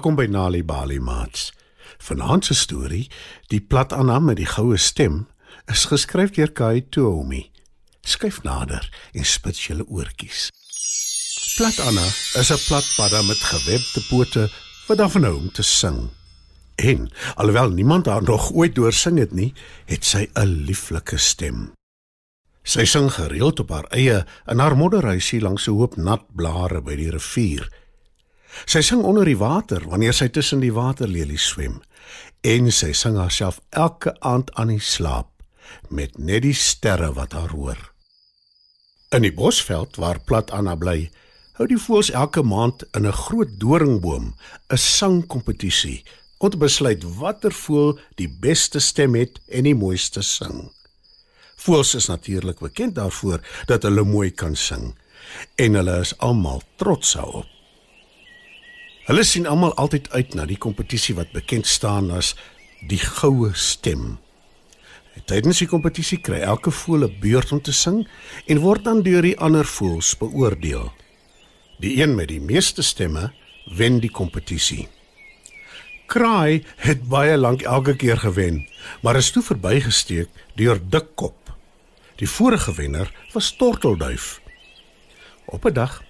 Welkom by Nali Bali Mats. Vanaand se storie, Die plat Anna met die goue stem, is geskryf deur Kai Toomi. Skyf nader en spits julle oortjies. Plat Anna is 'n plat padda met gewebde pote wat hou om te sing. En alhoewel niemand haar nog ooit doorsing het nie, het sy 'n lieflike stem. Sy sing gereeld op haar eie in haar modderhuisie langs 'n hoop nat blare by die rivier. Sy sing onder die water wanneer sy tussen die waterlelies swem en sy sing haarself elke aand aan die slaap met net die sterre wat haar hoor. In die bosveld waar plat Anna bly, hou die voëls elke maand in 'n groot doringboom 'n sangkompetisie om te besluit watter voël die beste stem het en die mooiste sing. Voëls is natuurlik bekend daarvoor dat hulle mooi kan sing en hulle is almal trots daarop. Hulle sien almal altyd uit na die kompetisie wat bekend staan as die goue stem. Tydens die kompetisie kry elke voël 'n beurt om te sing en word dan deur die ander voëls beoordeel. Die een met die meeste stemme wen die kompetisie. Kraai het baie lank elke keer gewen, maar is toe verbygesteek deur Dikkop. Die vorige wenner was Tortelduif. Op 'n dag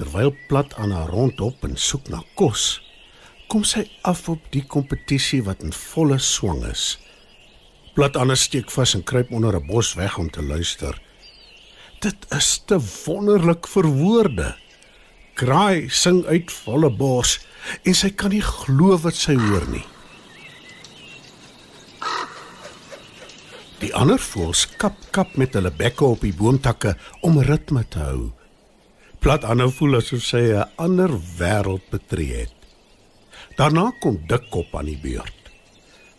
Terwyl plat aan haar rondop en soek na kos, kom sy af op die kompetisie wat in volle swang is. Plat aan steek vas en kruip onder 'n bos weg om te luister. Dit is te wonderlik vir woorde. Kraai sing uit volle bos en sy kan nie glo wat sy hoor nie. Die ander voëls kap kap met hulle bekke op die boomtakke om ritme te hou. Plat Anna voel asof sy 'n ander wêreld betree het. Daarna kom Dikkop aan die beurt.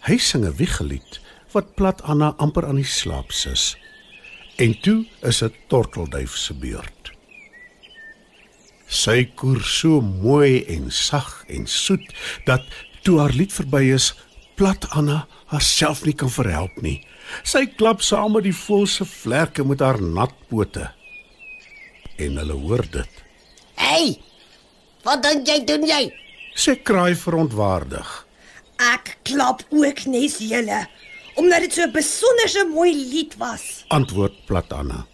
Hy sing 'n wiegelied wat Plat Anna amper aan die slaap sis. En toe is dit Tortelduif se beurt. Sy koer so mooi en sag en soet dat toe haar lied verby is, Plat Anna haarself nie kan verhelp nie. Sy klap saam met die volse vlerke met haar nat pote en hulle hoor dit. Hey! Wat dink jy doen jy? Sy kraai verontwaardig. Ek klap ook nes julle omdat dit so 'n besonderse mooi lied was. Antwoord plat Anna.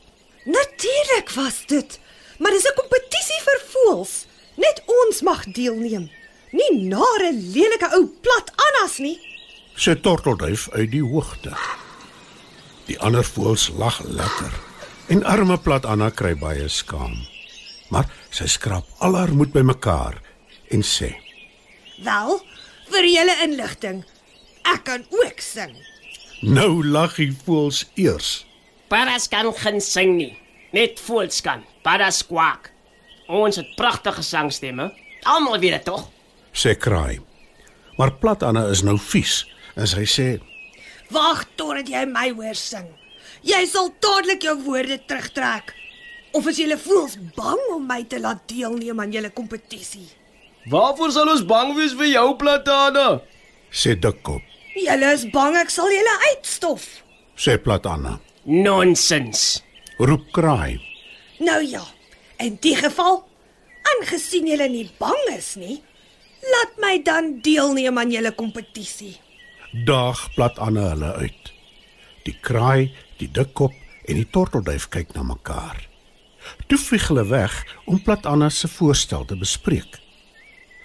Natuurlik was dit. Maar dis 'n kompetisie vir voëls. Net ons mag deelneem. Nie nare lelike ou plat Annas nie. Sy tortelduif uit die hoogte. Die ander voëls lag lekker. En arme plat Anna kry baie skaam. Maar sy skraap al haar moed bymekaar en sê: "Wel, vir julle inligting, ek kan ook sing." Nou lag die voëls eers. Paras kan geen sing nie. Net voëls kan. Paras kwak. Ons het pragtige sangstemme. Almal weet dit tog. Sê kraai. Maar plat Anna is nou vies en sy sê: "Wag totdat jy my hoor sing." Jy sal dadelik jou woorde terugtrek. Of as jy voels bang om my te laat deelneem aan julle kompetisie. Waarvoor sal ons bang wees vir jou platane? sê Dikkop. Julle is bang ek sal julle uitstof. Sê Platana. Nonsens. Roep kraai. Nou ja. In die geval, aangesien julle nie bang is nie, laat my dan deelneem aan julle kompetisie. Daag Platana hulle uit. Die kraai Die dikkop en die tortelduif kyk na mekaar. Toe vlieg hulle weg om plat Anna se voorstel te bespreek.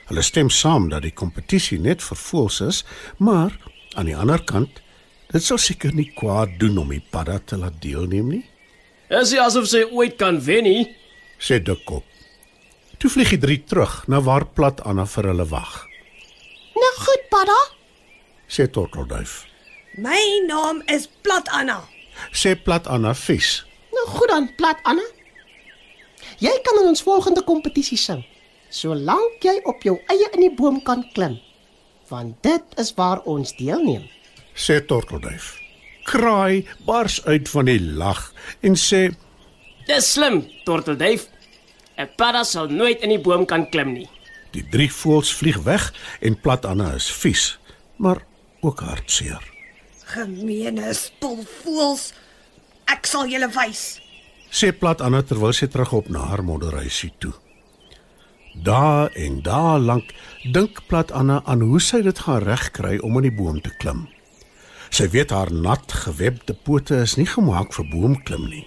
Hulle stem saam dat die kompetisie net vir voëls is, maar aan die ander kant, dit sal seker nie kwaad doen om die padda te laat deelneem nie. Is dit asof sy ooit kan wen nie? sê dikkop. Toe vlieg die drie terug na waar plat Anna vir hulle wag. Nou goed, padda, sê tortelduif. My naam is Plat Anna sê plat Anna vies. Nou goed dan, plat Anna. Jy kan in ons volgende kompetisie sing, solank jy op jou eie in die boom kan klim. Want dit is waar ons deelneem. Sê Tortelduif. Kraai bars uit van die lag en sê: "Dis slim, Tortelduif. 'n Padda sal nooit in die boom kan klim nie." Die drie voëls vlieg weg en plat Anna is vies, maar ook hartseer. Gemeene spulvoels. Ek sal julle wys. Sê plat Anna terwyl sy terugop na haar modderhuisie toe. Dae en dae lank dink plat Anna aan hoe sy dit gaan regkry om in die boom te klim. Sy weet haar nat gewebde pote is nie gemaak vir boomklim nie.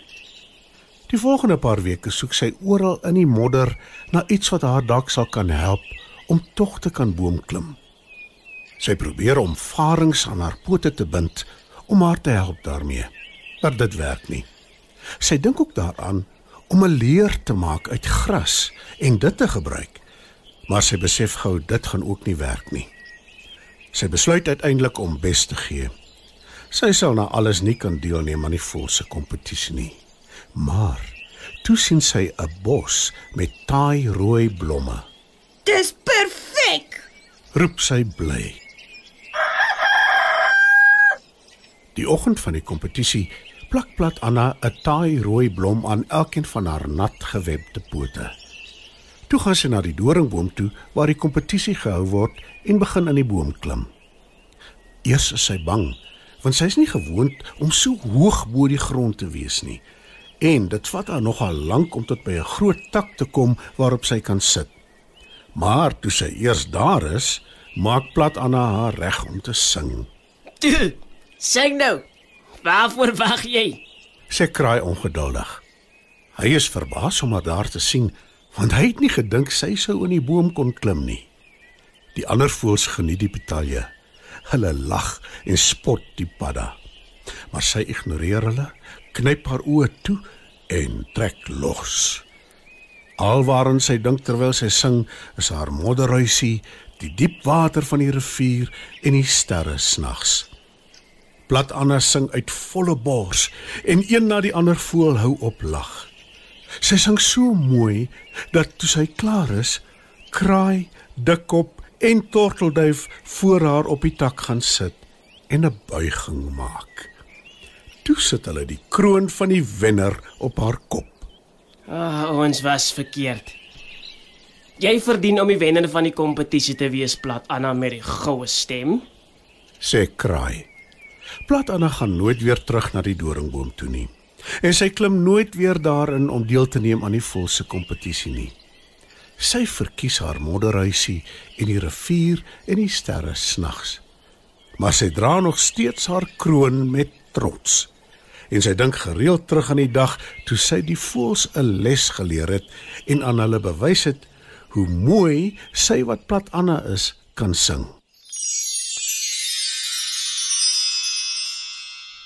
Die volgende paar weke soek sy oral in die modder na iets wat haar dalk sal kan help om tog te kan boomklim. Sy probeer om varings aan haar pote te bind om haar te help daarmee. Maar dit werk nie. Sy dink ook daaraan om 'n leer te maak uit gras en dit te gebruik. Maar sy besef gou dit gaan ook nie werk nie. Sy besluit uiteindelik om bes te gee. Sy sal na alles nie kan deelneem aan die volse kompetisie nie. Maar toe sien sy 'n bos met taai rooi blomme. Dis perfek. Roep sy bly. Die oggend van die kompetisie plak plat Anna 'n taai rooi blom aan elkeen van haar nat gewebde pote. Toe gaan sy na die doringboom toe waar die kompetisie gehou word en begin in die boom klim. Eers is sy bang, want sy is nie gewoond om so hoog bo die grond te wees nie. En dit vat haar nogal lank om tot by 'n groot tak te kom waarop sy kan sit. Maar toe sy eers daar is, maak plat Anna haar reg om te sing. Toe, sing nou. Waarvoor wag jy? Sy kraai ongeduldig. Hy is verbaas om haar daar te sien, want hy het nie gedink sy sou in die boom kon klim nie. Die ander voëls geniet die betalje. Hulle lag en spot die padda. Maar sy ignoreer hulle, knyp haar oë toe en trek los. Alwaarens sy dink terwyl sy sing, is haar modderhuisie, die diep water van die rivier en die sterre snags. Plat Anna sing uit volle bors en een na die ander voel hou op lag. Sy sing so mooi dat toe sy klaar is, kraai, dikkop en tortelduif voor haar op die tak gaan sit en 'n buiging maak. Toe sit hulle die kroon van die wenner op haar kop. Ah, oh, ons was verkeerd. Jy verdien om die wenner van die kompetisie te wees, plat Anna met die goue stem. sê kraai. Plat Anna gaan nooit weer terug na die doringboom toe nie. En sy klim nooit weer daarin om deel te neem aan die volse kompetisie nie. Sy verkies haar modderhuisie en die rivier en die sterre snags. Maar sy dra nog steeds haar kroon met trots. En sy dink gereeld terug aan die dag toe sy die voëls 'n les geleer het en aan hulle bewys het hoe mooi sy wat plat Anna is kan sing.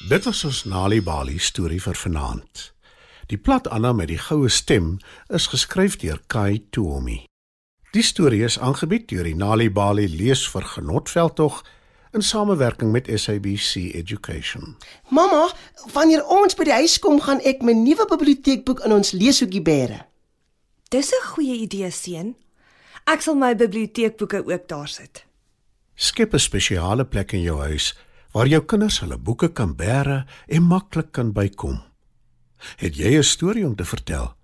Dit was ons Nali Bali storie vir vanaand. Die plat Anna met die goue stem is geskryf deur Kai Tuomi. Die storie is aangebied deur die Nali Bali lees vir Genotveldtog in samewerking met SABC Education. Mamma, wanneer ons by die huis kom, gaan ek my nuwe biblioteekboek in ons leeshoekie bære. Dis 'n goeie idee, seun. Ek sal my biblioteekboeke ook daar sit. Skep 'n spesiale plek in jou huis waar jou kinders hulle boeke kan bære en maklik kan bykom. Het jy 'n storie om te vertel?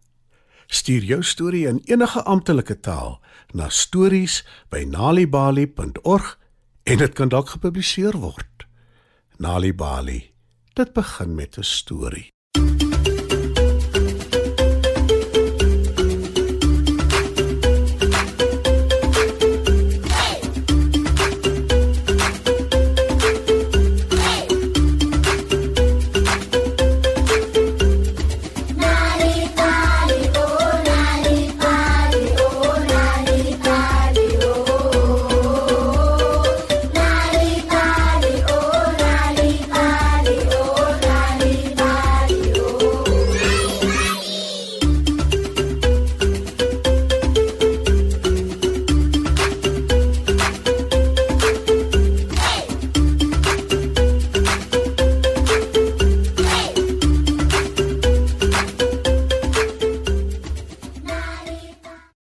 Stuur jou storie in enige amptelike taal na stories@nalibali.org en dit kan dalk gepubliseer word. Nalibali. Dit begin met 'n storie.